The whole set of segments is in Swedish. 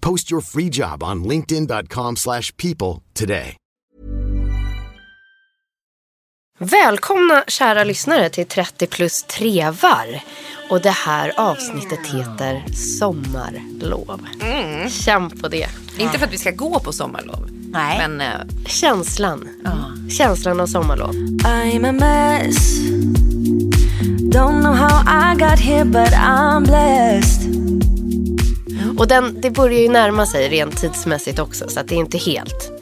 Post your free job on linkedin.com/people slash people today. Välkomna kära lyssnare till 30 plus trevar. Och det här avsnittet heter Sommarlov. Känn på det. Inte för att vi ska gå på sommarlov. Nej. Men eh, Känslan. Känslan av sommarlov. I'm a mess. Don't know how I got here, but I'm blessed. Och den, det börjar ju närma sig rent tidsmässigt också. Så att det är inte helt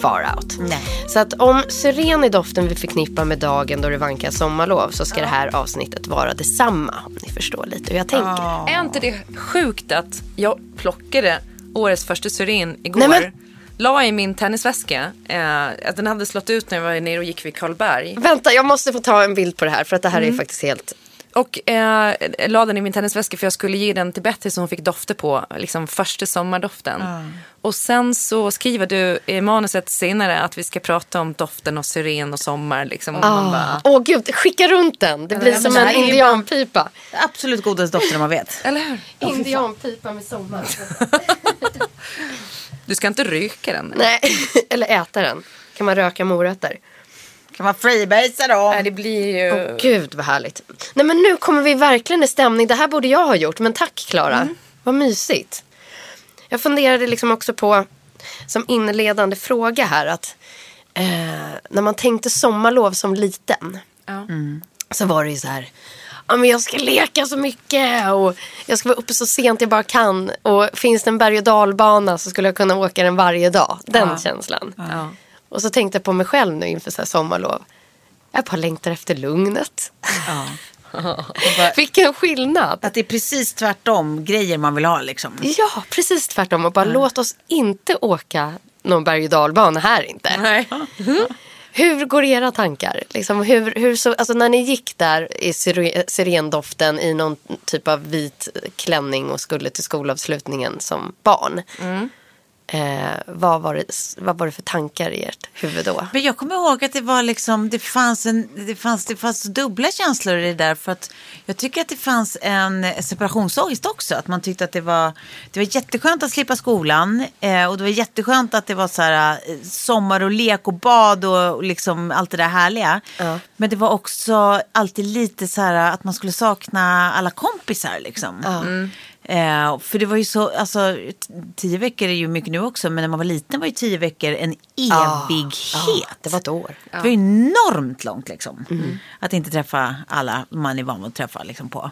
far out. Nej. Så att om syren är doften vi förknippar med dagen då det vankar sommarlov så ska det här avsnittet vara detsamma. Om ni förstår lite hur jag tänker. är inte det sjukt att jag plockade årets första syren igår. Nej, men- La i min tennisväska. Eh, den hade slått ut när jag var nere och gick vid Karlberg. Vänta, jag måste få ta en bild på det här för att det här är faktiskt helt... Och eh, la den i min tennisväska för jag skulle ge den till Betty så hon fick dofter på. Liksom första sommardoften. Och sen så skriver du i manuset senare att vi ska prata om doften av syren och sommar. Liksom. Och man bara, Åh gud, skicka runt den. Det blir som en indianpipa. Absolut godaste doften man vet. Eller hur? Indianpipa med sommar. Du ska inte ryka den. Nej, eller äta den. Kan man röka morötter? Kan man freebasea då? Nej, det blir ju... Åh gud vad härligt. Nej men nu kommer vi verkligen i stämning. Det här borde jag ha gjort. Men tack Klara. Mm. Vad mysigt. Jag funderade liksom också på som inledande fråga här att eh, när man tänkte sommarlov som liten Ja. så var det ju så här. Ja, men jag ska leka så mycket och jag ska vara uppe så sent jag bara kan. Och finns det en berg och dalbana så skulle jag kunna åka den varje dag. Den känslan. Ja. Och så tänkte jag på mig själv nu inför så sommarlov. Jag bara längtar efter lugnet. Vilken skillnad. Att det är precis tvärtom grejer man vill ha liksom. Ja, precis tvärtom. Och bara låt oss inte åka någon berg och dalbana här inte. Nej. Hur går era tankar? Liksom, hur, hur så, alltså när ni gick där i sirendoften i någon typ av vit klänning och skulle till skolavslutningen som barn. Eh, vad, var det, vad var det för tankar i ert huvud då? Men jag kommer ihåg att det var liksom, det fanns, en, det fanns, det fanns dubbla känslor i det där. För att jag tycker att det fanns en separationsångest också. Att man tyckte att det var, det var jätteskönt att slippa skolan. Eh, och det var jätteskönt att det var så här, eh, sommar och lek och bad och, och liksom allt det där härliga. Men det var också alltid lite så här att man skulle sakna alla kompisar liksom. Eh, för det var ju så, alltså tio veckor är ju mycket nu också, men när man var liten var ju tio veckor en evighet. det var ett år. Det var ju enormt långt liksom. Att inte träffa alla man är van att träffa liksom på.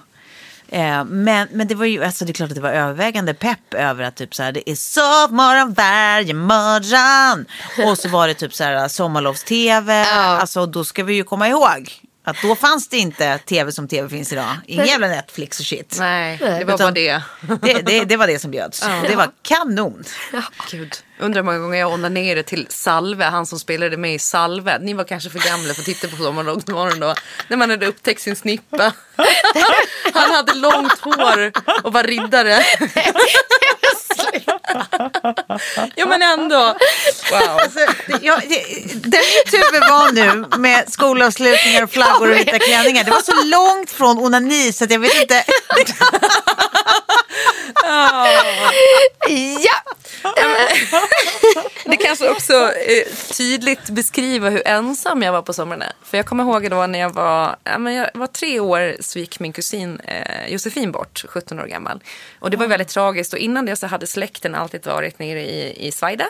Eh, men, men det var ju, alltså det är klart att det var övervägande pepp över att typ så här, det är sovmorgon varje morgon. Och så var det typ så här sommarlovs-tv. Alltså då ska vi ju komma ihåg Att då fanns det inte tv som tv finns idag. Ingen jävla Netflix och shit. Nej, det var Utan- bara det. Det, det, det var det som bjöds. Och Det var kanon. Gud. Undrar hur många gånger jag onanerade till Salve, han som spelade med i Salve. Ni var kanske för gamla för att titta på Sommarmorgon då. När man hade upptäckt sin snippa. Han hade långt hår och var riddare. ja men ändå. Wow. Alltså, det- jag, den mitt huvud var nu med skolavslutningar och flaggor och vita klänningar. Det var så långt från onani så att jag vet inte. Ja! Det kanske också eh, tydligt beskriver hur ensam jag var på somrarna. För jag kommer ihåg då när jag var, ja, men jag var tre år så gick min kusin eh, Josefin bort, 17 år gammal. Och det var väldigt tragiskt och innan det så hade släkten alltid varit nere i, i Svaida,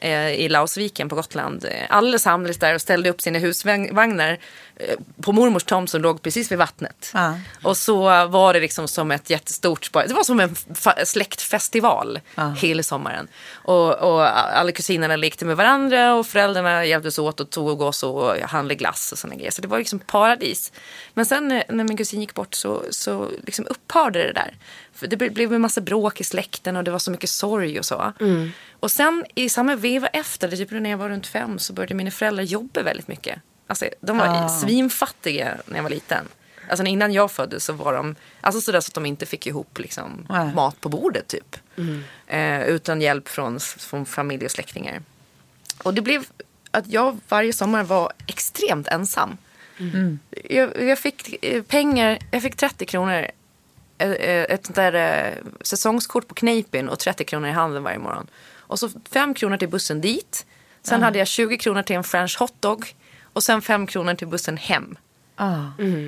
eh, i Lausviken på Gotland. Eh, Alla samlades där och ställde upp sina husvagnar eh, på mormors tomt som låg precis vid vattnet. Ja. Och så var det liksom som ett jättestort, det var som en släktfestival hela sommaren. Och, och alla kusinerna lekte med varandra och föräldrarna hjälptes åt och tog oss och handlade glass och sådana grejer. Så det var liksom paradis. Men sen när, när min kusin gick bort så, så liksom upphörde det där. För det ble- blev en massa bråk i släkten och det var så mycket sorg och så. Och sen i samma veva efter, typ när jag var runt fem, så började mina föräldrar jobba väldigt mycket. Alltså, de var svinfattiga när jag var liten. Alltså innan jag föddes så var de alltså sådär så att de inte fick ihop liksom, mat på bordet typ. Eh, utan hjälp från, från familj och släktingar. Och det blev att jag varje sommar var extremt ensam. Jag, jag fick eh, pengar, jag fick 30 kronor. eh, eh, Ett sånt där eh, säsongskort på Kneipen och 30 kronor i handen varje morgon. Och så 5 kronor till bussen dit. Sen hade jag 20 kronor till en french hotdog. Och sen 5 kronor till bussen hem.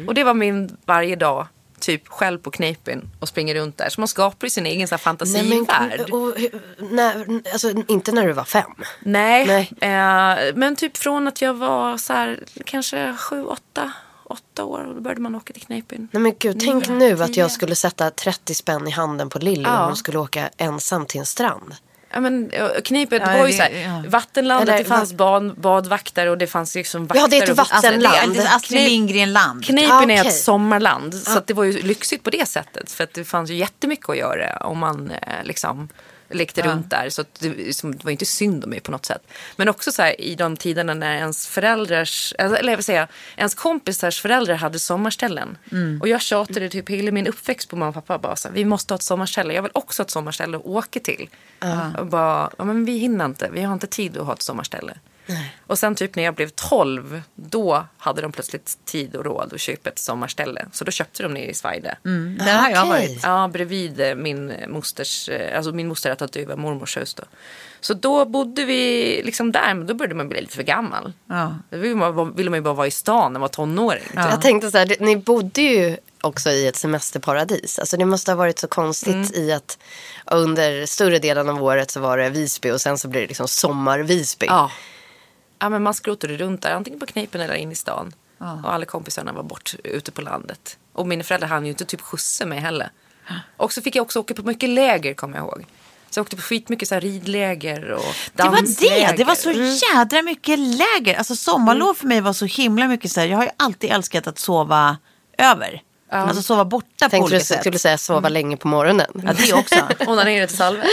Och det var min varje dag. Typ själv på Kneipen och springer runt där. Så man skapar ju sin egen så här, fantasivärld. och, hur- när, alltså, inte när du var fem. Nej, Nej. Eh, men typ från att jag var så här, kanske sju, åtta, åtta år och då började man åka till Kneipen. Nej men gud, tänk nu att tio. jag skulle sätta 30 spänn i handen på Lilly Ja. och hon skulle åka ensam till en strand. Ja, men, eh, Kneipen Ja, var ju det- så här, ja. vattenlandet, Eller- det fanns bad, badvakter och det fanns liksom vakter. Ja, det heter och- vatten- Alltså, det är Vattenland. inte Astrid Knep- Lindgren-land. Kneipen Ah, är okej. ett sommarland. Så att det var ju lyxigt på det sättet. För att det fanns ju jättemycket att göra om man eh, liksom lekte runt där. Så det, liksom, det var inte synd om mig på något sätt. Men också så här i de tiderna när ens föräldrars, eller jag vill säga, ens kompisars föräldrar hade sommarställen. Och jag tjatade typ hela min uppväxt på mamma och pappa. Bara så här, vi måste ha ett sommarställe. Jag vill också ha ett sommarställe att åka till. Och bara, ja, men vi hinner inte. Vi har inte tid att ha ett sommarställe. Och sen typ när jag blev 12, då hade de plötsligt tid och råd att köpa ett sommarställe. Så då köpte de nere i Svaide. Där har jag Okej. varit. Ja, bredvid eh, min mosters, eh, alltså min moster hade tagit över mormors hus då. Så då bodde vi liksom där, men då började man bli lite för gammal. Ja. Då ville man, ville man ju bara vara i stan när man var tonåring. typ. Jag tänkte så här, ni bodde ju också i ett semesterparadis. Alltså det måste ha varit så konstigt Mm. i att under större delen av året så var det Visby och sen så blir det liksom sommar-Visby. Ja. Ja, men man skrotade runt där, antingen på Kneipen eller in i stan. Och alla kompisarna var bort ute på landet. Och mina föräldrar hann ju inte typ skjutsa mig heller. Och så fick jag också åka på mycket läger, kommer jag ihåg. Så jag åkte på skitmycket så här ridläger och Det var dansläger. det, det var så jädra mycket läger. Alltså sommarlov för mig var så himla mycket så här. Jag har ju alltid älskat att sova över. Alltså sova borta på Tänkte olika du sätt. skulle säga sova länge på morgonen. Ja, det också. Onanera till Salve.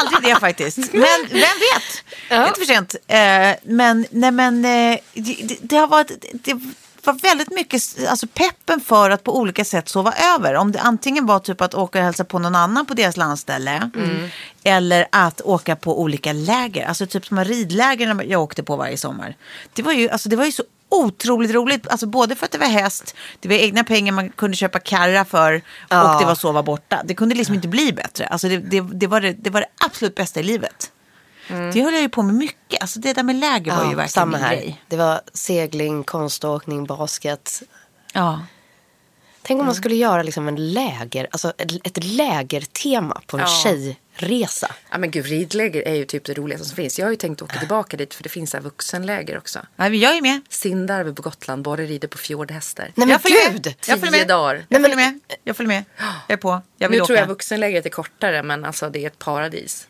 Aldrig det faktiskt. Men vem vet? Det är inte för sent. Eh, men nej, men eh, det, det, det har varit... Det, var väldigt mycket alltså peppen för att på olika sätt sova över. Om det antingen var typ att åka och hälsa på någon annan på deras landställe. Eller att åka på olika läger. Alltså typ som ridläger jag åkte på varje sommar. Det var ju, alltså, det var ju så otroligt roligt. Alltså både för att det var häst, det var egna pengar man kunde köpa karra för och det var sova borta. Det kunde liksom inte bli bättre. Alltså det, det, det, var, det, det var det absolut bästa i livet. Det höll jag ju på med mycket. Alltså det där med läger var ju verkligen samma här. grej. Det var segling, konståkning, basket. Ja. Tänk om man skulle göra liksom en läger, alltså ett, ett lägertema på en Ja. tjejresa. Ja men gud, ridläger är ju typ det roligaste som finns. Jag har ju tänkt åka tillbaka dit för det finns här vuxenläger också. Nej, men jag är med. Sindarve på Gotland, både rider på fjordhästar. Nej men jag följer gud! med. Jag följer Tio med. dagar. Jag följer med. Jag följer med. Jag är på. Jag vill nu åka. tror jag vuxenlägret är kortare men alltså det är ett paradis.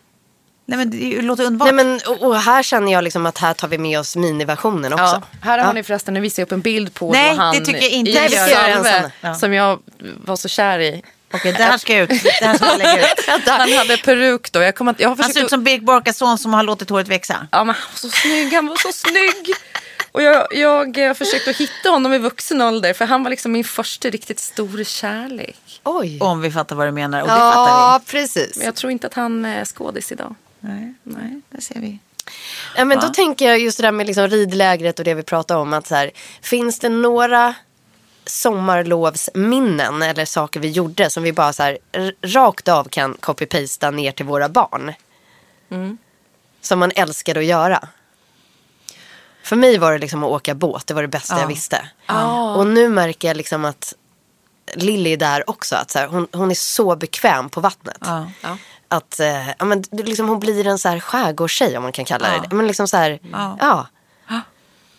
Nej men det låter underbart. Nej, men, och, och här känner jag liksom att här tar vi med oss miniversionen också. Ja, här har Ja. ni förresten, nu visar jag upp en bild på Nej, han det tycker jag inte i vi ensam. Ja. som jag var så kär i. Okej, det här ska ut. Det här ska jag lägga ut. Han hade peruk då. Jag, kom att, jag har Han ser ut som Berit Borkas son som har låtit håret växa. Ja, men han var så snygg, han var så snygg. Och jag, jag, jag försökte att hitta honom i vuxen ålder för han var liksom min första riktigt stora kärlek. Oj. Om vi fattar vad du menar. Och det fattar Ja, precis. Men jag tror inte att han är skådis idag. Nej, nej, det ser vi. Ja, men Då tänker jag just det där med liksom ridlägret och det vi pratade om. Att så här, finns det några sommarlovsminnen eller saker vi gjorde som vi bara så här, rakt av kan copy-pasta ner till våra barn? Som man älskade att göra. För mig var det liksom att åka båt. Det var det bästa jag visste. Och nu märker jag liksom att Lilly är där också. Att så här, hon, hon är så bekväm på vattnet. Ja. Att eh, ja, men, det- liksom, hon blir en så här skärgårdstjej om man kan kalla det det. Men liksom så här, Ja. ja.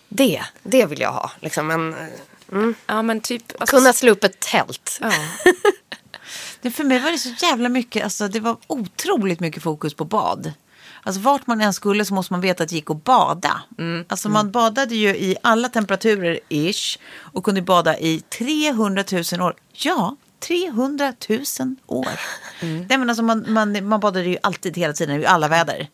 Det, det vill jag ha. Liksom, en, eh, Ja, men typ... alltså- kunna slå upp ett tält. Ja. Det, för mig var det så jävla mycket, alltså det var otroligt mycket fokus på bad. Alltså vart man än skulle så måste man veta att det gick att bada. Alltså man badade ju i alla temperaturer ish och kunde bada i 300 000 år. Ja, 300 000 år. Nej, men alltså man, man, man badade ju alltid hela tiden i alla väder.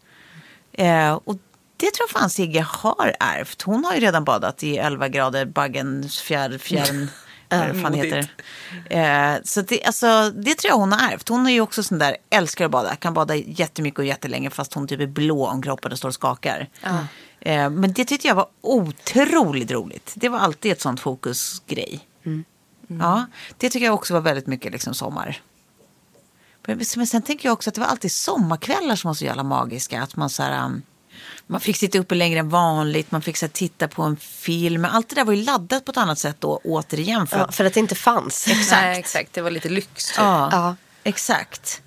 Eh, och det tror jag fan Sigge har ärvt. Hon har ju redan badat i 11 grader baggens fjär, fjärn. Vad fan heter. Eh, så det, alltså, det tror jag hon har ärvt. Hon är ju också sån där, älskar att bada. Kan bada jättemycket och jättelänge fast hon typ är blå om kroppen och står och skakar. Eh, men det tyckte jag var otroligt roligt. Det var alltid ett sånt fokusgrej. Ja, det tycker jag också var väldigt mycket liksom sommar. Men men sen tänker jag också att det var alltid sommarkvällar som var så jävla magiska. Att man så här, um, man fick sitta uppe längre än vanligt, man fick så här, titta på en film. Allt det där var ju laddat på ett annat sätt då, återigen. För Ja, att, för att det inte fanns. Exakt. Nej, exakt. Det var lite lyx. Typ. ja, Ja. exakt.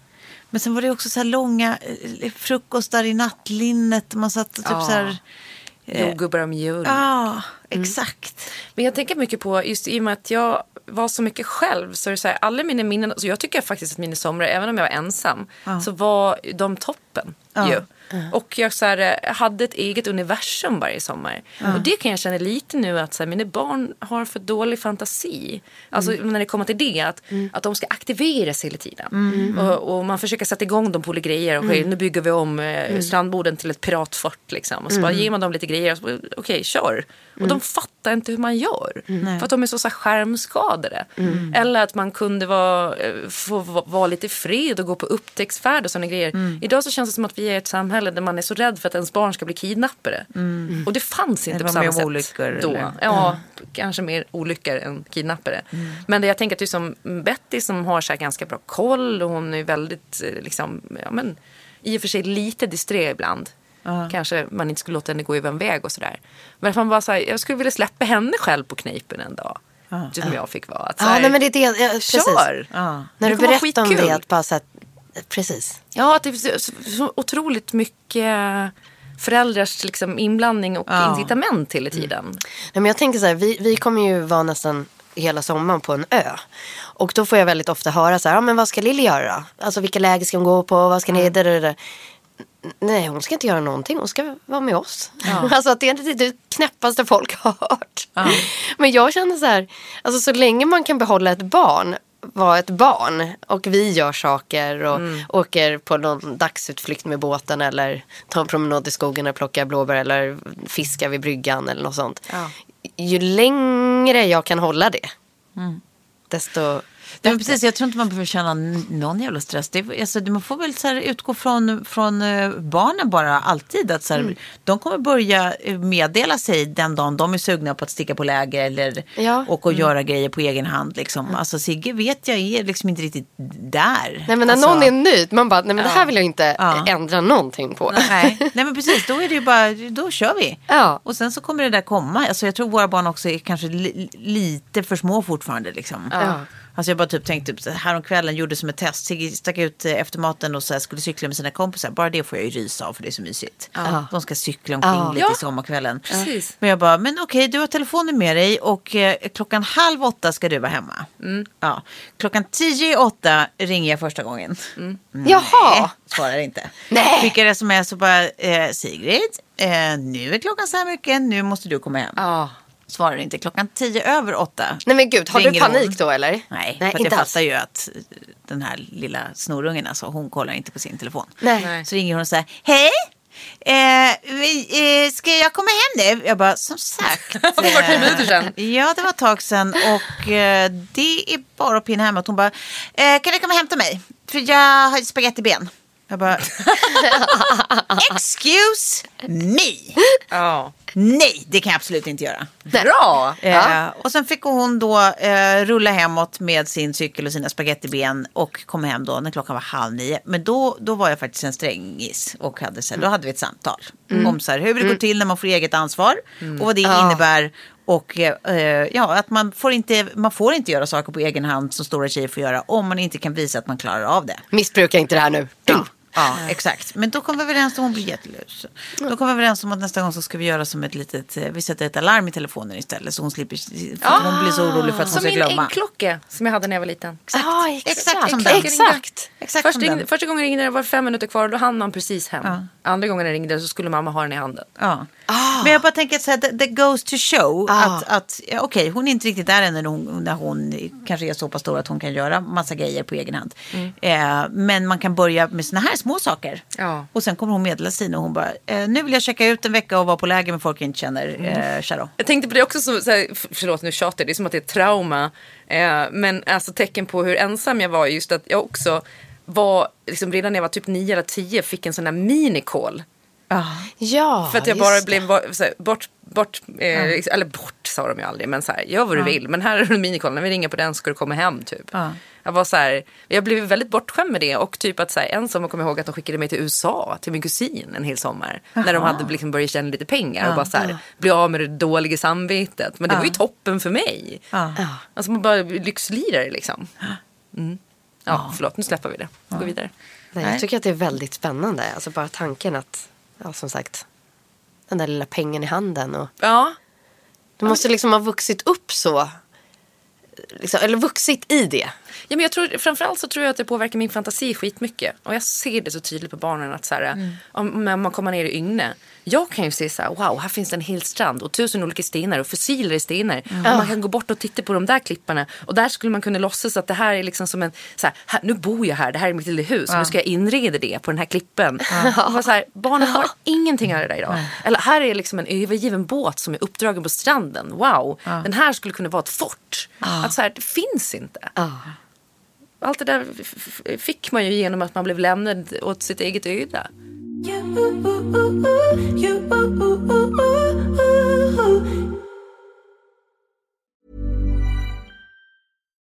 Men sen var det också så här långa eh, frukostar i nattlinnet. Man satt och typ Ja. så här... Jordgubbar och mjölk. Ja, exakt. Men jag tänker mycket på, just i och med att jag var så mycket själv, så det så här, alla mina minnen, så jag tycker faktiskt att mina somrar, även om jag var ensam, så var de toppen Och jag så här, eh, hade ett eget universum varje sommar. Och det kan jag känna lite nu att så här, mina barn har för dålig fantasi. Alltså när det kommer till det, att, att de ska aktiveras hela tiden. Och, och man försöker sätta igång dem på olika grejer. Okej, nu bygger vi om eh, strandborden till ett piratfort. Liksom. Och så bara ger man dem lite grejer. och så Okej, kör. Och de fattar inte hur man gör. För att de är så, så här skärmskadade. Eller att man kunde vara, eh, få va- vara lite i fred och gå på upptäcktsfärd och sådana grejer. Idag så känns det som att vi är ett samhälle där man är så rädd för att ens barn ska bli kidnappade. Och det fanns inte Det på samma sätt olyckor, då. eller? Ja, kanske mer olyckor än kidnappare. Men det jag tänker att det är som Betty som har så här ganska bra koll och hon är väldigt, eh, liksom, ja men i och för sig lite disträ ibland. Kanske man inte skulle låta henne gå över en väg och sådär. Men att man bara så här, jag skulle vilja släppa henne själv på knipen en dag. Som jag fick vara. Att, så här, nej, men det är det. Ja, precis. Kör! Ja. När du berättar om det, att bara så här, precis. Ja, att det är så, otroligt mycket föräldrars liksom, inblandning och Ja. incitament hela tiden. Nej, men jag tänker så här, vi, vi kommer ju vara nästan hela sommaren på en ö. Och då får jag väldigt ofta höra så här, ja, men vad ska Lilly göra då? Alltså vilka läger ska hon gå på? Vad ska ni... Mm. där, där, där. Nej, hon ska inte göra någonting. Hon ska vara med oss. alltså att det är det knäppaste folk har hört. Men jag känner så här, alltså så länge man kan behålla ett barn vara ett barn och vi gör saker och Mm. åker på någon dagsutflykt med båten eller tar en promenad i skogen och plockar blåbär eller fiskar vid bryggan eller något sånt. Ja. Ju längre jag kan hålla det desto Nej, men precis, jag tror inte man behöver känna någon jävla stress. Det, är- alltså, man får väl så här, utgå från, från eh, barnen bara alltid. Att, så här, De kommer börja eh, meddela sig den dagen de är sugna på att sticka på läger eller Ja. och, och göra grejer på egen hand. Liksom. Alltså, Sigge vet jag är liksom inte riktigt där. Nej men när alltså, någon är nöjd, man bara, nej men det här vill jag inte Ja. ändra någonting på. Nej, nej men precis, då är det ju bara, då kör vi. Ja. Och sen så kommer det där komma. Alltså jag tror våra barn också är kanske li, lite för små fortfarande liksom. Ja. Alltså jag bara typ tänkte, typ, häromkvällen gjorde som ett test, Sigge stack ut eh, efter maten och så skulle cykla med sina kompisar. Bara det får jag ju rysa av för det är så mysigt. De ska cykla omkring lite Ja. i sommarkvällen. Precis. Men jag bara, men okej du har telefonen med dig och eh, klockan halv åtta ska du vara hemma. Ja. Klockan tio i åtta ringer jag första gången. Jaha. Nej, svarar inte. Nej. Skickar sms och bara, eh, Sigrid, eh, nu är klockan så här mycket, nu måste du komma hem. Ja. Svarar inte. Klockan tio över åtta. Nej men gud, har du ringer hon. panik då eller? Nej, Nej för att inte jag alls. fattar ju att den här lilla snorungen, alltså, hon kollar inte på sin telefon. Nej. Nej. Så ringer hon och säger, hej! Eh, vi, eh, ska jag komma hem nu? Jag bara, som sagt. Det var 40 minuter sedan. Ja, det var ett tag sedan och eh, det är bara att pinna hemåt. Hon bara, eh, kan du komma och hämta mig? För jag har spagettiben. Jag bara, excuse me. Ja. Nej, det kan jag absolut inte göra. Bra! Eh, och sen fick hon då eh, rulla hemåt med sin cykel och sina spagettiben och kom hem då när klockan var halv nio. Men då, då var jag faktiskt en strängis och hade, så här, då hade vi ett samtal om så här, hur det går till när man får eget ansvar och vad det innebär. Och eh, ja, att man får, inte, man får inte göra saker på egen hand som stora tjejer får göra om man inte kan visa att man klarar av det. Missbruka inte det här nu. Ja, ja exakt. Men då kom vi överens om, hon blir jättelös. Då kom vi överens om att nästa gång så ska vi göra som ett litet, eh, vi sätter ett alarm i telefonen istället. Så hon slipper, för att hon blir så orolig för att hon Som ska min glömma. äggklocka som jag hade när jag var liten. Exakt, Ah, exakt som Exakt. den. Exakt. Exakt Först som den. första gången ringde det var fem minuter kvar och då hann man precis hem. Ja. Andra gången jag ringde så skulle mamma ha den i handen. Ja. Men jag bara tänker att så här, that, that goes to show Ah. att, att okej, hon är inte riktigt där ännu när hon, när hon kanske är så pass stor att hon kan göra massa grejer på egen hand. Eh, men man kan börja med såna här små saker. Ja. Och sen kommer hon meddela Stina och hon bara, eh, nu vill jag checka ut en vecka och vara på läger med folk jag inte känner. Eh, Charo. Jag tänkte på det också, som, så här, förlåt nu tjatar det är som att det är ett trauma. Eh, men alltså tecken på hur ensam jag var, just att jag också var, liksom, redan när jag var typ 9 eller 10 fick en sån där minikol. Ja, För att jag bara blev här, bort, bort, eh, eller bort sa de ju aldrig, men så här, gör vad du vill. Men här är en minikol, när vi ringer på den ska du komma hem typ. Ja. Jag var så här, jag blev väldigt bortskämd med det och typ att så här, en sommar kommer ihåg att de skickade mig till USA till min kusin en hel sommar. När de hade liksom börjat tjäna lite pengar och bara så här, bli av med det dåliga samvetet. Men det var ju toppen för mig. Ja. Alltså man bara lyxlirare liksom. Mm. Ja, förlåt nu släpper vi det. Gå vidare. Nej, jag tycker att det är väldigt spännande. Alltså bara tanken att, ja som sagt, den där lilla pengen i handen. Och Ja, du måste liksom ha vuxit upp så. Liksom, eller vuxit i det. Ja, men jag tror, framförallt så tror jag att det påverkar min fantasi skitmycket. Och jag ser det så tydligt på barnen att så här, om, om man kommer ner i Yngne. Jag kan ju se så här, wow, här finns det en hel strand och tusen olika stenar och fossiler i stenar. Och man kan gå bort och titta på de där klipparna. Och där skulle man kunna låtsas att det här är liksom som en, så här, här, nu bor jag här, det här är mitt lilla hus. Nu ska jag inreda det på den här klippen. Och bara så här, barnen har ingenting av det där idag. Eller här är liksom en övergiven båt som är uppdragen på stranden. Wow, den här skulle kunna vara ett fort. Att så här, det finns inte. Allt det där fick man ju genom att man blev lämnad åt sitt eget öde.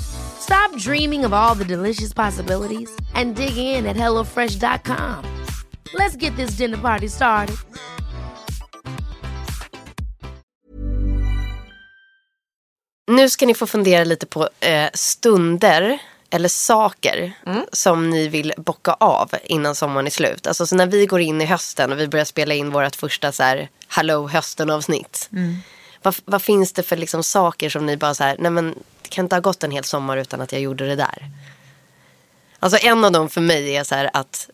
Stop dreaming of all the delicious possibilities and dig in at HelloFresh.com. Let's get this dinner party started. nu ska ni få fundera lite på eh, stunder eller saker Mm. som ni vill bocka av innan sommaren är slut. Alltså så när vi går in i hösten och vi börjar spela in vårt första så här, Hallå hösten-avsnitt. Mm. Vad, vad finns det för liksom saker som ni bara så här, nej men det kan inte ha gått en hel sommar utan att jag gjorde det där. Alltså en av dem för mig är så här att,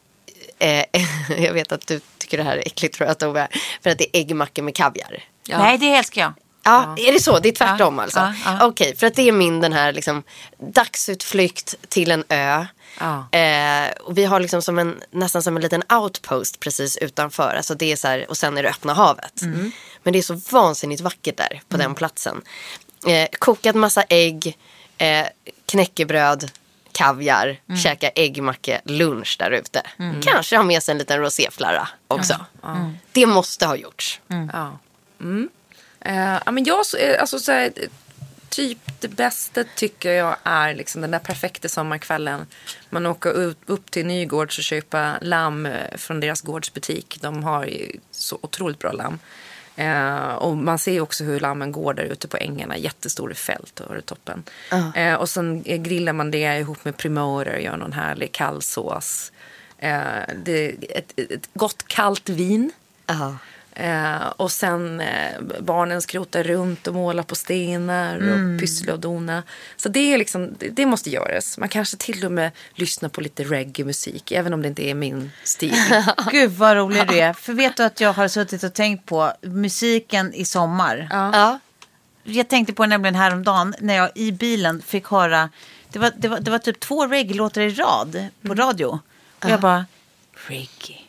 eh, jag vet att du tycker det här är äckligt tror jag Tove, för att det är äggmackor med kaviar. Nej, det älskar jag. Ja, är det så? Det är tvärtom Ja, alltså? ja, ja. Okej, för att det är min den här liksom, dagsutflykt till en ö. Ja. Eh, och vi har liksom som en, nästan som en liten outpost precis utanför. Alltså det är så här, och sen är det öppna havet. Mm. Men det är så vansinnigt vackert där på den platsen. Eh, kokat massa ägg, eh, knäckebröd, kaviar, Mm. käka äggmacka, lunch där ute. Kanske ha med sig en liten roséflarra också. Det måste ha gjorts. Eh, men jag, eh, alltså, så här, typ det bästa tycker jag är liksom den där perfekta sommarkvällen. Man åker upp, upp till Nygårds och köper lamm eh, från deras gårdsbutik. De har ju så otroligt bra lamm. Eh, och man ser också hur lammen går där ute på ängarna. Jättestora fält och det toppen. Eh, och sen eh, grillar man det ihop med primorer, gör någon härlig kallsås. Eh, det, ett, ett gott kallt vin. Ja. Eh, och sen eh, barnen skrotar runt och målar på stenar och pyssla och dona. Så det, är liksom, det, det måste göras. Man kanske till och med lyssnar på lite reggae-musik, även om det inte är min stil. Gud vad rolig du är. För vet du att jag har suttit och tänkt på musiken i sommar. Ja. Jag tänkte på det nämligen häromdagen när jag i bilen fick höra. Det var, det var, det var typ två reggae-låtar i rad på radio. Och jag bara, reggae.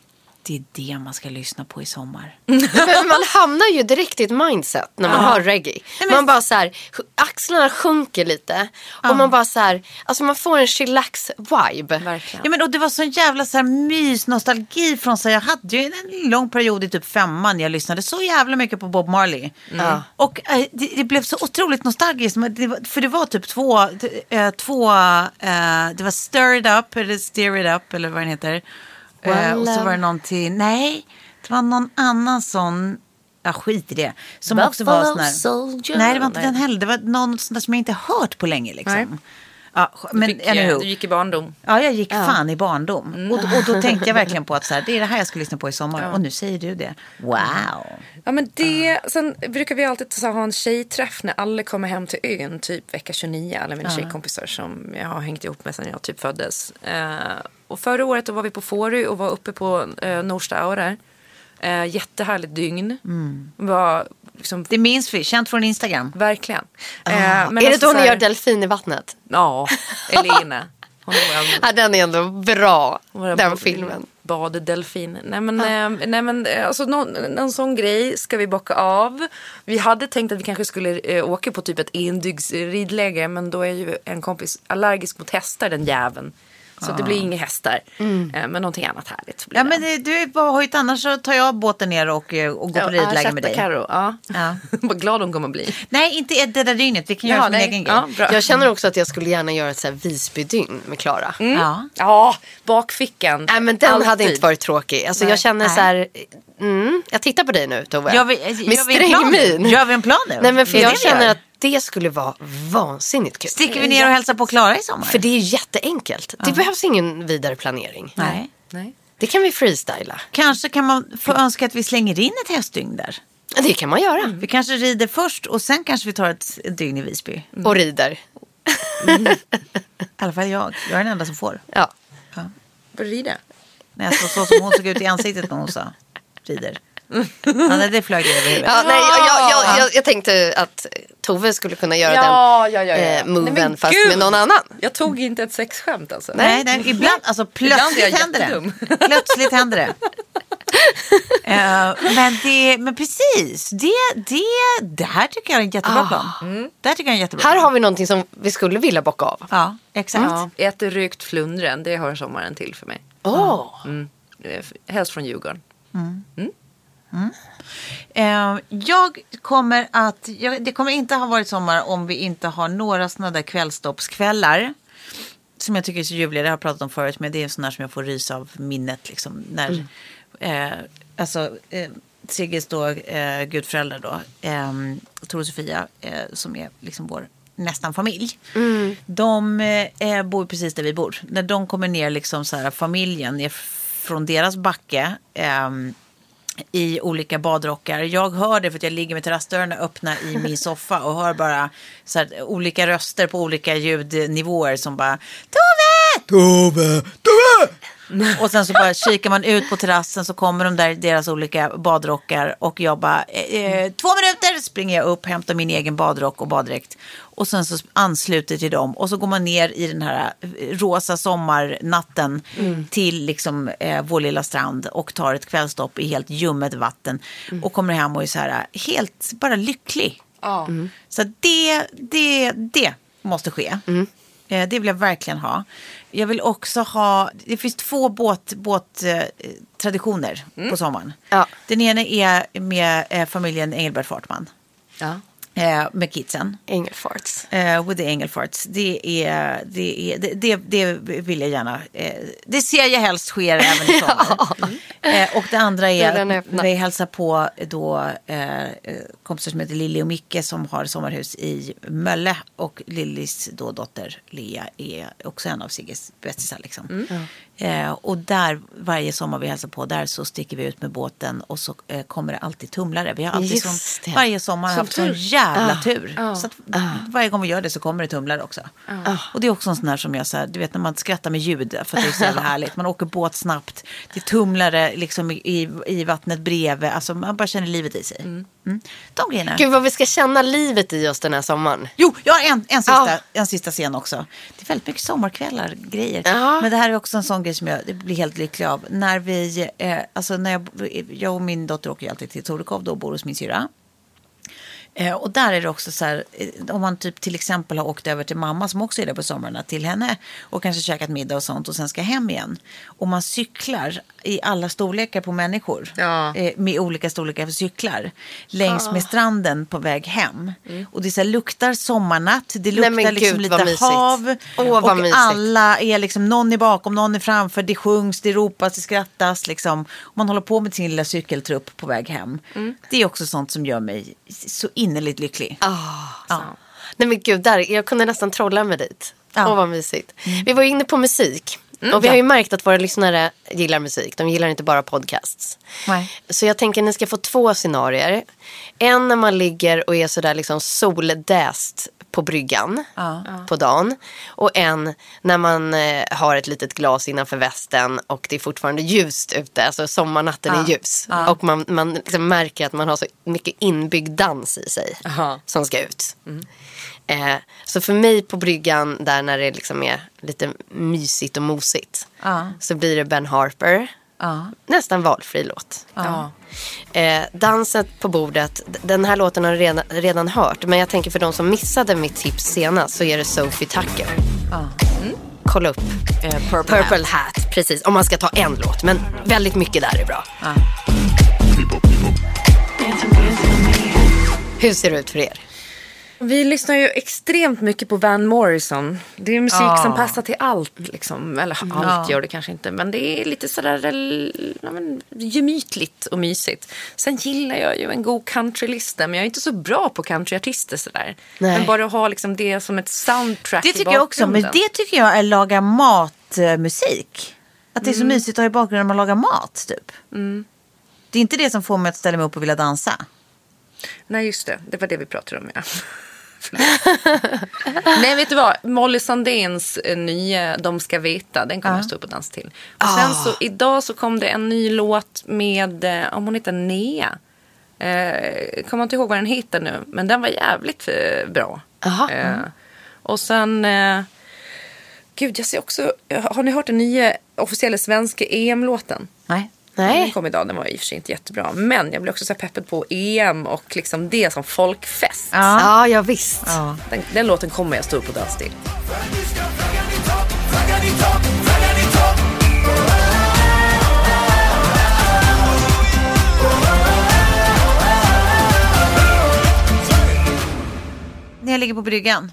Det är det man ska lyssna på i sommar. Men man hamnar ju direkt i ett mindset när man hör reggae. men- Man bara så här, axlarna sjunker lite. Och man bara så här, alltså man får en chillax vibe. Verkligen. Ja, men, och det var sån jävla så här, mys, nostalgi från sig. Jag hade ju en lång period i typ femman. Jag lyssnade så jävla mycket på Bob Marley. Ja. Och eh, det, det blev så otroligt nostalgiskt. men Det var, för det var typ två, eh, två eh, det var Stir It Up eller Steer It Up eller vad den heter. Eh, och så var det um, någonting, nej, det var någon annan sån, ja skit i det. Som också var Buffalo sån här, Soldier. nej det var inte den heller. Det var någon sån där som jag inte hört på länge liksom. Nej. Ja, men Fick, eh, anywho. du gick i barndom. Ja, jag gick fan i barndom. Och, och då tänkte jag verkligen på att så här, det är det här jag ska lyssna på i sommar. Och nu säger du det. Wow. Ja, men det, Sen brukar vi alltid så här ha en tjejträff när alla kommer hem till ön, typ vecka 29. Alla mina tjejkompisar som jag har hängt ihop med sedan jag typ föddes. Eh, och förra året då var vi på Fårö och var uppe på eh, Norsta Aurer. Eh, jättehärligt dygn. Var liksom, Det minns vi, känt från Instagram. verkligen. Eh, men är det alltså då ni här- gör delfin i vattnet? Ja, är vår Ja, den är ändå bra, den bad- filmen. Badedelfin. Nej men, eh, nej, men eh, alltså, någon, någon sån grej ska vi bocka av. Vi hade tänkt att vi kanske skulle eh, åka på typ ett endygnsridläge men då är ju en kompis allergisk mot hästar den jäveln. Så det blir inga hästar. Eh, men någonting annat härligt. blir Ja, det. men du är bara hojt, annars så tar jag båten ner och, eh, och går på ridläger med dig. Karo, ja. Ja. Vad glad hon kommer bli. Nej, inte det där dygnet. Vi kan göra Ja, som en nej. egen grej. Ja, bra. Jag känner också att jag skulle gärna göra ett så här Visbydygn med Klara. Ja. Ja, bakfickan. Nej men den hade Alltid. inte varit tråkig. Alltså Nej. jag känner Nej. så här, mm, jag tittar på dig nu Tove. Gör vi, med gör vi en plan nu? min. Gör vi en plan nu? Nej men för jag känner att det skulle vara vansinnigt kul. Sticker vi ner och hälsar på Klara i sommar? För det är jätteenkelt. Det behövs ingen vidare planering. Nej. Nej. Det kan vi freestyla. Kanske kan man få önska att vi slänger in ett hästdygn där. Det kan man göra. Vi kanske rider först och sen kanske vi tar ett, ett dygn i Visby. Och rider. I alla fall jag. Jag är den enda som får. Ja. Vad rider? När jag såg så som hon såg ut i ansiktet när hon sa rider. Ja, nej, det flög över huvudet. Ja, nej, jag, jag, jag, jag tänkte att Tove skulle kunna göra Ja, den ja, ja, ja. Eh, Nej, moven men fast gud. med någon annan. Jag tog inte ett sexskämt alltså. Nej, nej, ibland, alltså Ibland plötsligt händer jättedum. det. Plötsligt händer det. Eh, men, det men precis, det, det, det här tycker jag är en jättebra plan. Det här tycker jag är en jättebra Här plan. har vi någonting som vi skulle vilja bocka av. Ja, exakt. Ja, äter rökt flundren, det hör sommaren till för mig. Åh. Mm. Eh, Helst från Djurgården. Eh, jag kommer att, det kommer inte ha varit sommar om vi inte har några sådana där kvällstoppskvällar. Som jag tycker är så ljuvliga, det har jag pratat om förut, men det är en sån där som jag får rys av minnet. Liksom, när, eh, alltså, eh, Sigges då, eh, gudföräldrar då, eh, Tor och Sofia, eh, som är liksom vår nästan familj. De eh, bor precis där vi bor. När de kommer ner, liksom så här, familjen, ner från deras backe. I olika badrockar. Jag hör det för att jag ligger med terrassdörrarna öppna i min soffa och hör bara så här, olika röster på olika ljudnivåer som bara Tove! Tove! Tove! Och sen så bara kikar man ut på terrassen så kommer de där deras olika badrockar och jag bara eh, eh, två minuter springer jag upp, hämtar min egen badrock och baddräkt. Och sen så ansluter till dem och så går man ner i den här eh, rosa sommarnatten till liksom eh, vår lilla strand och tar ett kvällstopp i helt ljummet vatten och kommer hem och är så här eh, helt bara lycklig. Så det, det, det måste ske. Eh, Det vill jag verkligen ha. Jag vill också ha, det finns två båt, båt, eh, traditioner på sommaren. Ja. Den ena är med eh, familjen Engelbert Fartman. Ja. Eh, med kidsen. Engelfarts. Eh, with the Engelfarts. Det, är, det, är, det, det, det vill jag gärna. Eh, det ser jag helst sker även i sommar. eh, och det andra är är öppna. vi hälsar på då eh, eh, kompisar som heter Lilly och Micke som har sommarhus i Mölle. Och Lillys då dotter Lea är också en av Sigges bästisar. Liksom. Eh, och där varje sommar vi hälsar på där så sticker vi ut med båten och så eh, kommer det alltid tumlare. Vi har alltid det. varje sommar Som haft sån jävla tur. Så att varje gång vi gör det så kommer det tumlare också. Och det är också en sån här som jag, så här, du vet när man skrattar med ljud för att det är så jävla härligt. Man åker båt snabbt, det är tumlare liksom i, i, i vattnet bredvid. Alltså man bara känner livet i sig. Mm. De grejerna. Gud vad vi ska känna livet i oss den här sommaren. Jo, jag har en, en, sista, Ja. en sista scen också. Det är väldigt mycket sommarkvällar, grejer. Ja. Men det här är också en sån grej som jag blir helt lycklig av. När vi, eh, alltså när jag, jag och min dotter åker ju alltid till Torekov då och bor hos min syrra. Eh, och där är det också så här, eh, om man typ till exempel har åkt över till mamma som också är där på somrarna till henne och kanske käkat middag och sånt och sen ska hem igen. Och man cyklar i alla storlekar på människor Ja. eh, med olika storlekar för cyklar längs med stranden på väg hem. Och det så här, luktar sommarnatt, det luktar men liksom gud, lite hav. Åh, och alla är liksom, någon är bakom, någon är framför, det sjungs, det ropas, det skrattas liksom. Och man håller på med sin lilla cykeltrupp på väg hem. Det är också sånt som gör mig så innerligt lycklig. ja. Nej men gud, där, jag kunde nästan trolla mig dit. Åh Ja. Mm. vad mysigt. Vi var ju inne på musik. och vi har ju märkt att våra lyssnare gillar musik. De gillar inte bara podcasts. Nej. Så jag tänker att ni ska få två scenarier. En när man ligger och är sådär liksom soldäst på bryggan på dagen. Och en när man eh, har ett litet glas innanför västen och det är fortfarande ljust ute. Alltså sommarnatten är ljus. Och man, man liksom märker att man har så mycket inbyggd dans i sig som ska ut. Eh, så för mig på bryggan där när det liksom är lite mysigt och mosigt. Ja. Så blir det Ben Harper. Ja. Nästan valfri låt. Eh, danset på bordet. Den här låten har ni redan, redan hört. Men jag tänker för de som missade mitt tips senast så är det Sophie Tucker. Mm. Kolla upp. Eh, Purple, Purple Hat. Precis. Om man ska ta en låt. Men väldigt mycket där är bra. Hur ser det ut för er? Vi lyssnar ju extremt mycket på Van Morrison. Det är musik Ja. som passar till allt. Liksom. Eller allt gör det kanske inte. Men det är lite sådär ja, men, gemytligt och mysigt. Sen gillar jag ju en god countrylista. Men jag är inte så bra på countryartister sådär. Nej. Men bara att ha liksom det som ett soundtrack Det tycker jag också, men det tycker jag är laga matmusik. Att det är så mysigt att ha i bakgrunden när man lagar mat, typ. Det är inte det som får mig att ställa mig upp och vilja dansa. Nej, just det. Det var det vi pratade om, ja. Nej, vet du vad? Molly Sandéns eh, nya De ska veta, den kommer jag stå upp och dansa till. Och sen så idag så kom det en ny låt med, eh, om hon heter Nea. Eh, kommer inte ihåg vad den heter nu, men den var jävligt eh, bra. Aha. Eh, och sen, eh, gud jag ser också, har ni hört den nya officiella svenska EM-låten? Nej. Den Nej. kom idag, den var i och för sig inte jättebra. Men jag blev också så här peppad på EM och liksom det som folkfest. Ja, ja visst. Den, den låten kommer jag stå upp och dansa till. När jag ligger på bryggan.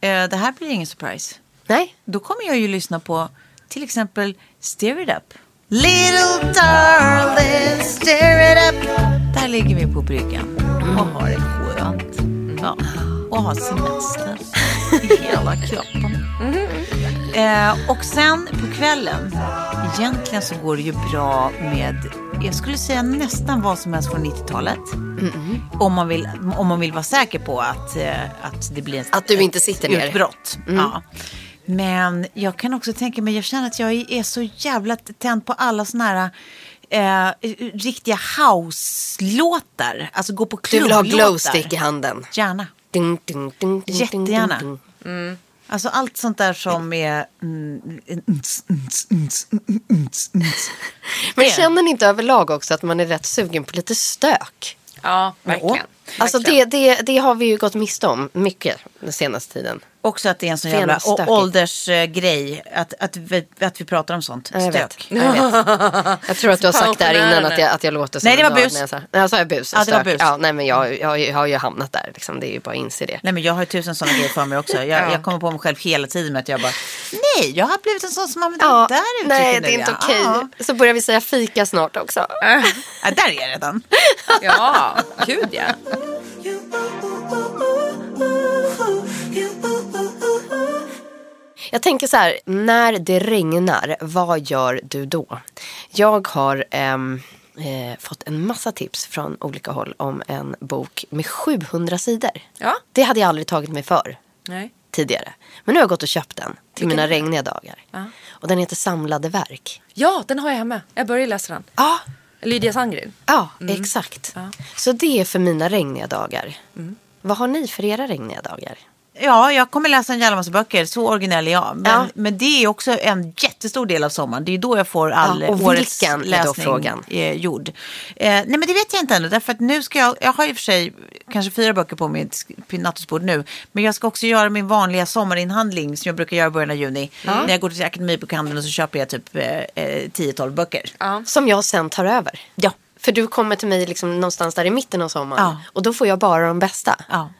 Eh, det här blir ingen surprise. Nej. Då kommer jag ju lyssna på till exempel Stir It Up. Little darling, stir it up. Där ligger vi på bryggan och har det skönt. Ja. och ha semester i hela kroppen. Eh, och sen på kvällen, egentligen så går det ju bra med, jag skulle säga nästan vad som helst från 90-talet. Om, man vill, om man vill vara säker på att, eh, att det blir en, Att du inte sitter ner. utbrott. Ja. Men jag kan också tänka mig, jag känner att jag är så jävla tänd på alla såna här eh, riktiga house-låtar. Alltså gå på Du vill ha glowstick i handen. Gärna. Ding, ding, ding, ding, Jättegärna. ding, ding. Alltså allt sånt där som är... Mm, Men känner ni inte överlag också att man är rätt sugen på lite stök? Ja, verkligen. Alltså det, det, det har vi ju gått miste om mycket den senaste tiden. Också att det är en sån jävla åldersgrej. Att, att, vi, att vi pratar om sånt. Ja, jag vet. Stök. Jag, vet. jag tror att du har sagt det här innan att jag, att jag låter som Nej, det var bus. Jag sa, nej, jag sa jag bus. Ja, det var bus. Ja, nej, men jag, jag, jag har ju hamnat där. Liksom. Det är ju bara att inse det. Nej men jag har ju tusen sådana grejer för mig också. Jag, Ja. jag kommer på mig själv hela tiden med att jag bara, nej jag har blivit en sån som använder Ja, det där uttrycket nej, det är inte okej. Ja. Så börjar vi säga fika snart också. Ja, där är jag redan. Ja, gud ja. Jag tänker så här, när det regnar, vad gör du då? Jag har ehm, eh, fått en massa tips från olika håll om en bok med 700 sidor. Ja. Det hade jag aldrig tagit mig för Nej. tidigare. Men nu har jag gått och köpt den till mina regniga dagar. Ja. Och den heter Samlade verk. ja, den har jag hemma. Jag börjar läsa den. Ja, Lydia Sandgren. ja exakt. Ja. Så det är för mina regniga dagar. Vad har ni för era regniga dagar? Ja, jag kommer läsa en jävla massa böcker. Så originell är jag. Men, Ja. men det är också en jättestor del av sommaren. Det är då jag får all Ja, och årets vilken läsning frågan? Eh, gjord. Eh, nej men det vet jag inte ännu. Därför att nu ska jag, jag har i och för sig kanske fyra böcker på mitt nattduksbord nu. Men jag ska också göra min vanliga sommarinhandling som jag brukar göra i början av juni. När jag går till Akademibokhandeln och så köper jag typ eh, eh, 10-12 böcker. Som jag sen tar över. Ja. För du kommer till mig liksom någonstans där i mitten av sommaren. Ja. Och då får jag bara de bästa. Ja.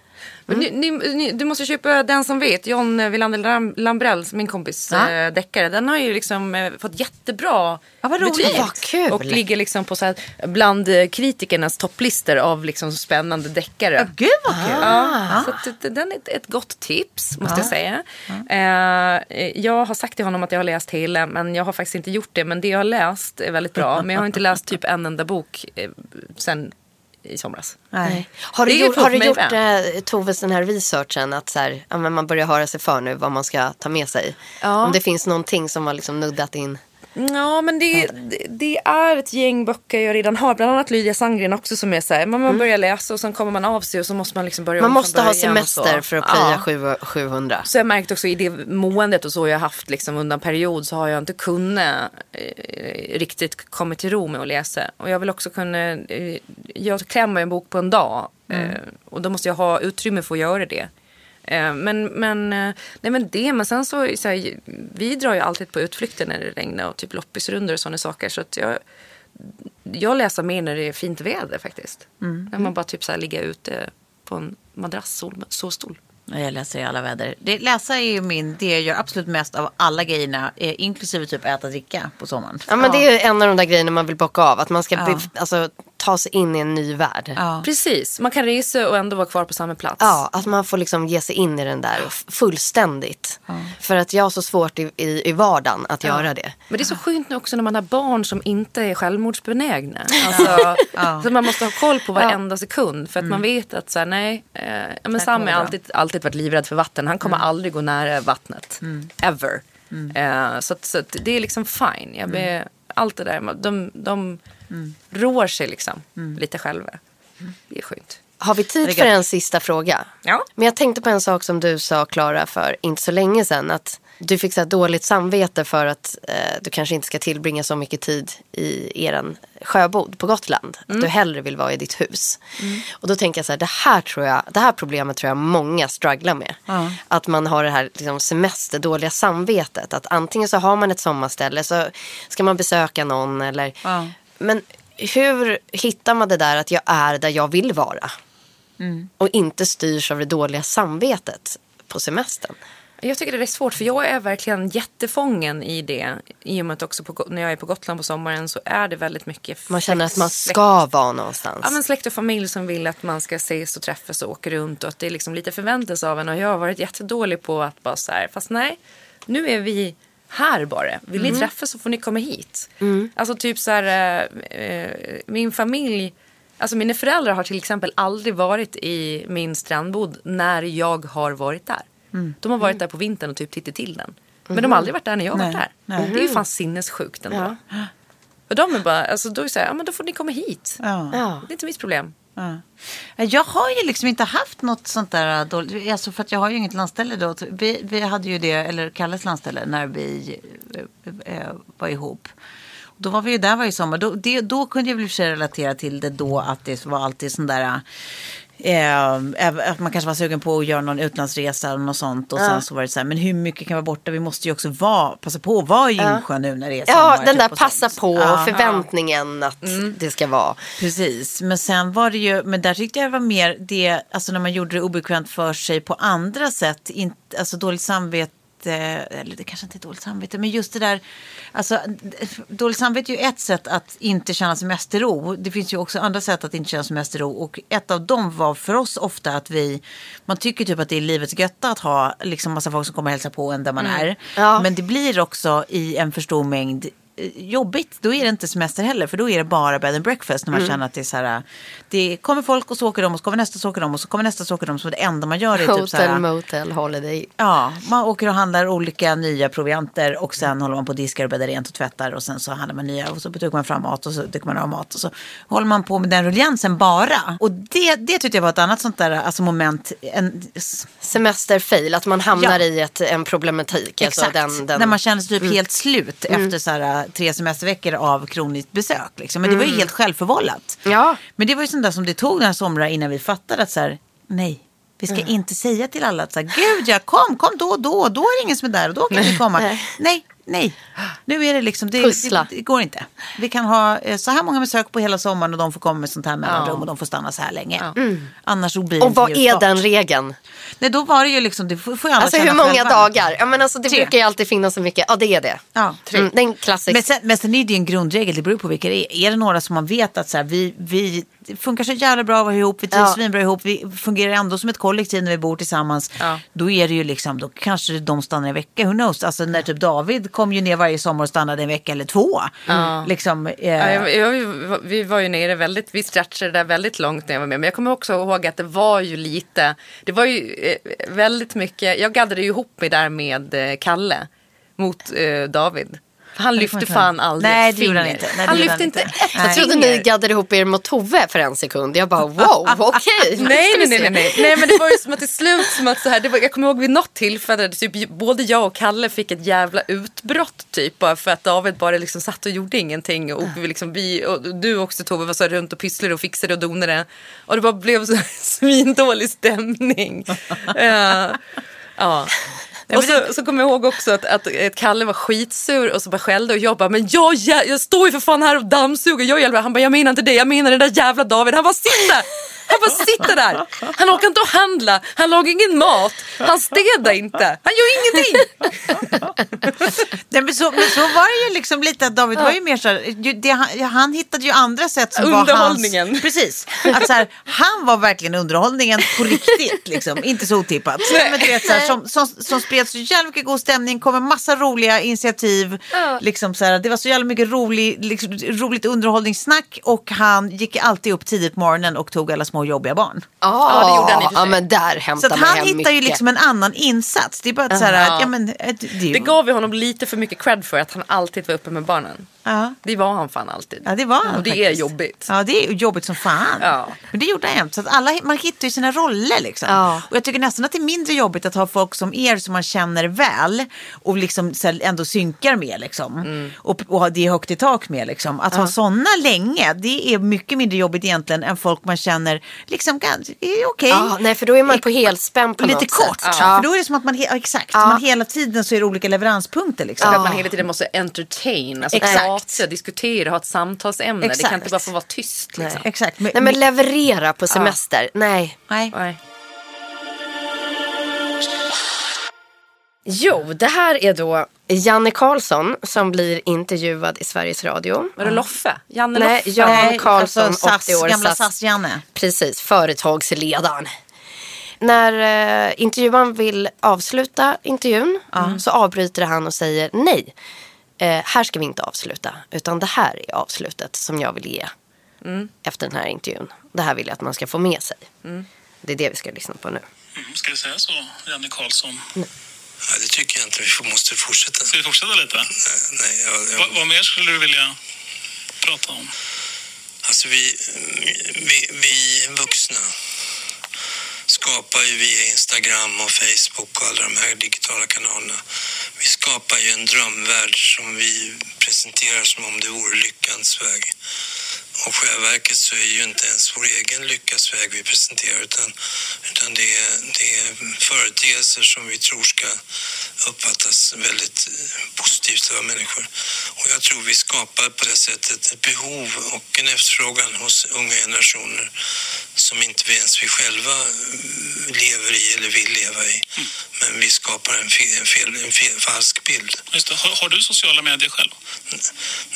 Men ni, ni, ni, du måste köpa Den som vet, John Wilander Lam- Lambrells, min kompis Ja. eh, deckare. Den har ju liksom eh, fått jättebra Ja, vad roligt. betyg. Vad kul. Och ligger liksom på så här, bland eh, kritikernas topplistor av liksom spännande deckare. Gud vad kul. Ja, så att, den är ett, ett gott tips måste jag säga. Eh, jag har sagt till honom att jag har läst hela men jag har faktiskt inte gjort det. Men det jag har läst är väldigt bra. Men jag har inte läst typ en enda bok eh, sen i somras. Nej. Har du Det gjort, har du gjort eh, Toves den här researchen att så här, ja, men man börjar höra sig för nu vad man ska ta med sig? Ja. Om det finns någonting som har liksom nuddat in. Ja men det, det, det är ett gäng böcker jag redan har. Bland annat Lydia Sandgren också som är så här. Man, man börjar läsa och sen kommer man av sig och så måste man liksom börja Man måste ha semester för att plöja Ja. sju- 700. Så jag märkt också i det måendet och så jag haft liksom under en period så har jag inte kunnat eh, riktigt komma till ro med att läsa. Och jag vill också kunna, eh, jag klämmer en bok på en dag eh, och då måste jag ha utrymme för att göra det. Eh, men, men, eh, nej men det, men sen så, så här, vi drar ju alltid på utflykter när det regnar och typ loppisrundor och sådana saker. Så att jag, jag läser mer när det är fint väder faktiskt. När man bara typ så här ligger ute på en madrass, sol, solstol. Ja, Jag läser i alla väder. Det, läsa är ju min, det jag gör absolut mest av alla grejerna, eh, inklusive typ äta och dricka på sommaren. Ja men det är en av de där grejerna man vill bocka av. Att man ska Ja. alltså, ta sig in i en ny värld. Ja. Precis, man kan resa och ändå vara kvar på samma plats. Ja, att man får liksom ge sig in i den där fullständigt. För att jag har så svårt i, i, i vardagen att göra det. Men det är så skönt nu också när man har barn som inte är självmordsbenägna. Alltså, Så man måste ha koll på varenda sekund. För att man vet att så här, nej, eh, ja, men Sam har alltid, alltid varit livrädd för vatten. Han kommer aldrig gå nära vattnet. Ever. Eh, så att, så att det är liksom fine. Jag ber, Allt det där, de, de rår sig liksom lite själva. Det är skönt. Har vi tid för en sista fråga? Ja. Men jag tänkte på en sak som du sa Klara för inte så länge sedan. Att du fick så dåligt samvete för att eh, du kanske inte ska tillbringa så mycket tid i eran sjöbod på Gotland. Att du hellre vill vara i ditt hus. Och då tänker jag så här, det här, tror jag, det här problemet tror jag många strugglar med. Att man har det här liksom, semesterdåliga samvetet. Att antingen så har man ett sommarställe så ska man besöka någon eller. Men hur hittar man det där att jag är där jag vill vara? Och inte styrs av det dåliga samvetet på semestern. Jag tycker det är svårt för jag är verkligen jättefången i det. I och med att också på, när jag är på Gotland på sommaren så är det väldigt mycket Man känner att man ska vara någonstans. Ja, men släkt och familj som vill att man ska ses och träffas och åka runt och att det är liksom lite förväntas av en. Och jag har varit jättedålig på att bara så här, fast nej, nu är vi här bara. Vill ni Mm. träffas så får ni komma hit. Alltså typ så här, eh, eh, min familj, alltså mina föräldrar har till exempel aldrig varit i min strandbod när jag har varit där. Mm. De har varit där på vintern och typ tittat till den. Men de har aldrig varit där när jag har varit där. nej. Det är ju fan sinnessjukt ändå. Och de är bara, alltså då är det så här, ja men då får ni komma hit. Ja. Ja. Det är inte mitt problem. Ja. Eh, jag har ju liksom inte haft något sånt där eh, dåligt, alltså för att jag har ju inget landställe då. Vi, vi hade ju det, eller Kalles landställe, när vi eh, eh, var ihop. Då var vi ju där varje sommar. Då, det, då kunde jag väl i och för sig relatera till det då att det var alltid sån där Eh, att man kanske var sugen på att göra någon utlandsresa eller något sånt. Och sen så var det så här, men hur mycket kan vara borta? Vi måste ju också vara, passa på att vara i Gimsjö nu när det är Ja, sommar. den typ, där och passa sånt. på Ja. förväntningen att det ska vara. Precis, men sen var det ju, men där tyckte jag var mer det, alltså när man gjorde det obekvämt för sig på andra sätt, inte, alltså dåligt samvete, eller det kanske inte är dåligt samvete, men just det där, alltså dåligt samvete är ju ett sätt att inte känna semesterro. Det finns ju också andra sätt att inte känna semesterro och ett av dem var för oss ofta att vi, man tycker typ att det är livets götta att ha liksom massa folk som kommer och hälsa på en där man är. Ja. Men det blir också i en för stor mängd eh, jobbigt. Då är det inte semester heller. För då är det bara bed and breakfast. När man känner att det är så här. Det kommer folk och så åker de och så kommer nästa så åker de och så kommer nästa så åker de. Så det enda man gör är typ så Hotel, här. motel, holiday. Ja, man åker och handlar olika nya provianter och sen håller man på och diskar och bäddar rent och tvättar och sen så handlar man nya och så trycker man fram mat och så trycker man av mat och så håller man på med den rulliansen bara. Och det, det tyckte jag var ett annat sånt där alltså moment. En, Semesterfail, att man hamnar Ja. i ett, en problematik. Exakt, Alltså den, den... när man känner sig typ Mm. helt slut efter så här, tre semesterveckor av kroniskt besök. Liksom. Men det var ju Mm. helt självförvållat. Ja. Men det var ju sånt där som det tog några somrar innan vi fattade att så här, nej, vi ska inte säga till alla att så här, gud ja, kom, kom då och då, då är det ingen som är där och då kan vi komma. Nej. Nej, nej, nu är det liksom, det, Pussla. det, det går inte. Vi kan ha eh, så här många besök på hela sommaren och de får komma med sånt här mellanrum och de får stanna så här länge. Annars så blir det Och vad är njutbart. den regeln? Nej, då var det ju liksom, det får får ju alla Alltså hur många själva. dagar? Ja, men alltså, det Tre. brukar ju alltid finnas så mycket. Ja, det är det. Ja, tre. Mm, den klassiska. Men sen, men sen är det ju en grundregel, det beror på vilka det är. Är det några som man vet att så här, vi, vi det funkar så jävla bra att vara ihop, vi trivs Ja. svinbra ihop, vi fungerar ändå som ett kollektiv när vi bor tillsammans. Ja. Då är det ju liksom, då kanske de stannar en vecka, who knows. Alltså när typ David kom ju ner varje sommar och stannade en vecka eller två. Liksom, eh, Ja, jag, jag, vi- vi var ju nere väldigt, vi stretchade där väldigt långt när jag var med. Men jag kommer också ihåg att det var ju lite, det var ju eh, väldigt mycket, jag gaddade ju ihop mig där med eh, Kalle mot eh, David. Han lyfte fan aldrig Nej, det gjorde han inte. Nej, han lyfte inte ett Jag trodde ni gaddade ihop er mot Tove för en sekund. Jag bara wow, okej. Nej, nej, nej, nej, nej. nej, men det var ju som att till slut, som att så här, det var, jag kommer ihåg vid något tillfälle, typ, både jag och Kalle fick ett jävla utbrott typ, bara för att David bara liksom satt och gjorde ingenting. Och, vi liksom, vi, och du också Tove var så runt och pysslade och fixade och donade. Och det bara blev så svindålig stämning. Eh, ja. Och så, så kommer jag ihåg också att, att, att Kalle var skitsur och så bara skällde och jag bara, men jag, jag, jag står ju för fan här och dammsuger. Jag hjälper. Han bara, jag menar inte det, jag menar den där jävla David. Han bara, sitta! Han bara sitter där. Han orkar inte att handla. Han lagar ingen mat. Han städar inte. Han gör ingenting. Nej, men, så, men så var det ju liksom lite att David var ju mer så här, det, han, han hittade ju andra sätt som var hans. Underhållningen. Precis. Att så här, han var verkligen underhållningen på riktigt liksom. Inte så otippat. Men du vet, så här, som, som, som spred så jävla mycket god stämning, kom med massa roliga initiativ. Liksom, så här, det var så jävla mycket rolig, liksom, roligt underhållningssnack och han gick alltid upp tidigt på morgonen och tog alla små jobbiga barn. Ja, det gjorde han i och för Ja, men där Så hämtar att man han hem hittar ju mycket. liksom en annan insats. Det är bara att så här, ja men det, det, Det gav vi honom lite för mycket cred för att han alltid var uppe med barnen. Ja. Det var han fan alltid. Ja, det var han Och det är faktiskt. jobbigt. Ja, det är jobbigt som fan. Ja. Men det gjorde han jämt. Så att alla, man hittar ju sina roller liksom. Ja. Och jag tycker nästan att det är mindre jobbigt att ha folk som er som man känner väl och liksom ändå synkar med liksom. Mm. Och, och det är högt i tak med liksom. Att ha sådana länge, det är mycket mindre jobbigt egentligen än folk man känner liksom är okej. Ja, nej, för då är man på helspänn på Lite något kort, sätt. för då är det som att man, ja, exakt, Ja. man hela tiden så är det olika leveranspunkter liksom. Att man hela tiden måste entertain, alltså Exakt. Prata, diskutera, ha ett samtalsämne. Det kan Exakt. inte bara få vara tyst. Liksom. Exakt. Men, Nej, men leverera på semester. Nej. nej. Nej. Jo, det här är då Janne Karlsson som blir intervjuad i Sveriges Radio. Var det Loffe? Janne Nej, Loffe? Jan Nej, Karlsson, alltså SAS, 80 år. gamla SAS-Janne. Precis, företagsledaren. När eh, intervjuaren vill avsluta intervjun så avbryter han och säger nej. Eh, här ska vi inte avsluta, utan det här är avslutet som jag vill ge efter den här intervjun. Det här vill jag att man ska få med sig. Det är det vi ska lyssna på nu. Ska vi säga så, Janne Karlsson? Ja, det tycker jag inte. Vi får- måste fortsätta. Ska vi fortsätta lite? Nej, jag, jag, Va, vad mer skulle du vilja prata om? Alltså vi, vi, vi vuxna skapar ju via Instagram och Facebook och alla de här digitala kanalerna. Vi skapar ju en drömvärld som vi presenterar som om det vore lyckans väg. Och i själva verket så är ju inte ens vår egen lyckas väg vi presenterar utan, utan det, är, det är företeelser som vi tror ska uppfattas väldigt positivt av människor. Och jag tror vi skapar på det sättet ett behov och en efterfrågan hos unga generationer som inte vi ens vi själva lever i eller vill leva i. Men vi skapar en, fel, en, fel, en fel, falsk bild. Det. Har, har du sociala medier själv?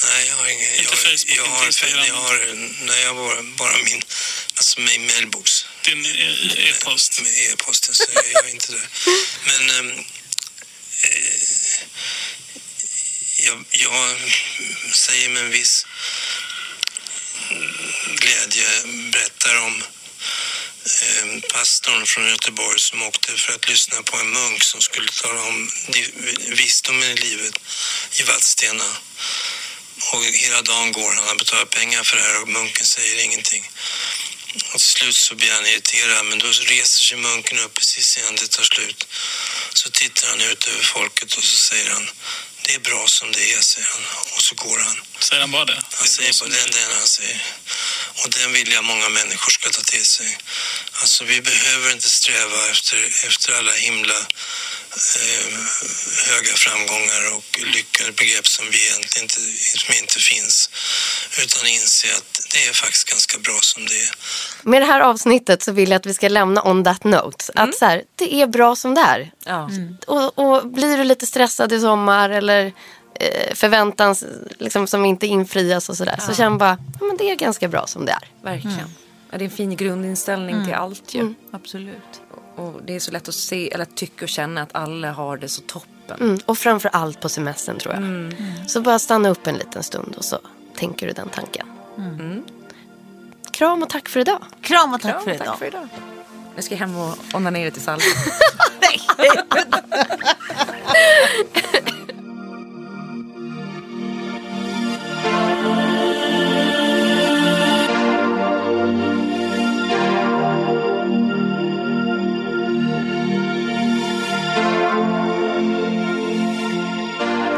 Nej, jag har ingen... Inte Jag, Facebook, jag, inte har, Instagram? jag har, nej, jag har bara, bara min, alltså min mailbox. Din e- e-post? E-posten, så jag är inte där. Men ehm, eh, jag, jag säger med en viss glädje, berättar om eh, pastorn från Göteborg som åkte för att lyssna på en munk som skulle tala om visdomen i livet i Vadstena. Och hela dagen går han, har betalat pengar för det här och munken säger ingenting. Och till slut så blir han irriterad, men då reser sig munken upp precis innan det tar slut. Så tittar han ut över folket och så säger han, det är bra som det är, säger han. Och så går han. Säger han bara det? Han säger bara den, den han säger. Och den vill jag många människor ska ta till sig. Alltså vi behöver inte sträva efter, efter alla himla eh, höga framgångar och lyckobegrepp som vi egentligen inte, som inte finns. Utan inse att det är faktiskt ganska bra som det är. Med det här avsnittet så vill jag att vi ska lämna on that note. Att så här, det är bra som det är. Ja. Och, och blir du lite stressad i sommar eller eh, förväntan liksom, som inte infrias och sådär. Så Ja. känn bara, ja, men det är ganska bra som det är. Verkligen. Ja, det är en fin grundinställning Mm. till allt ju. Mm. Absolut. Och det är så lätt att se, eller tycka och känna att alla har det så toppen. Mm. Och framför allt på semestern tror jag. Så bara stanna upp en liten stund och så tänker du den tanken. Mm. Kram och tack för idag. Kram och tack Kram, för tack idag. för idag. Nu ska jag hem och onanera till Salva.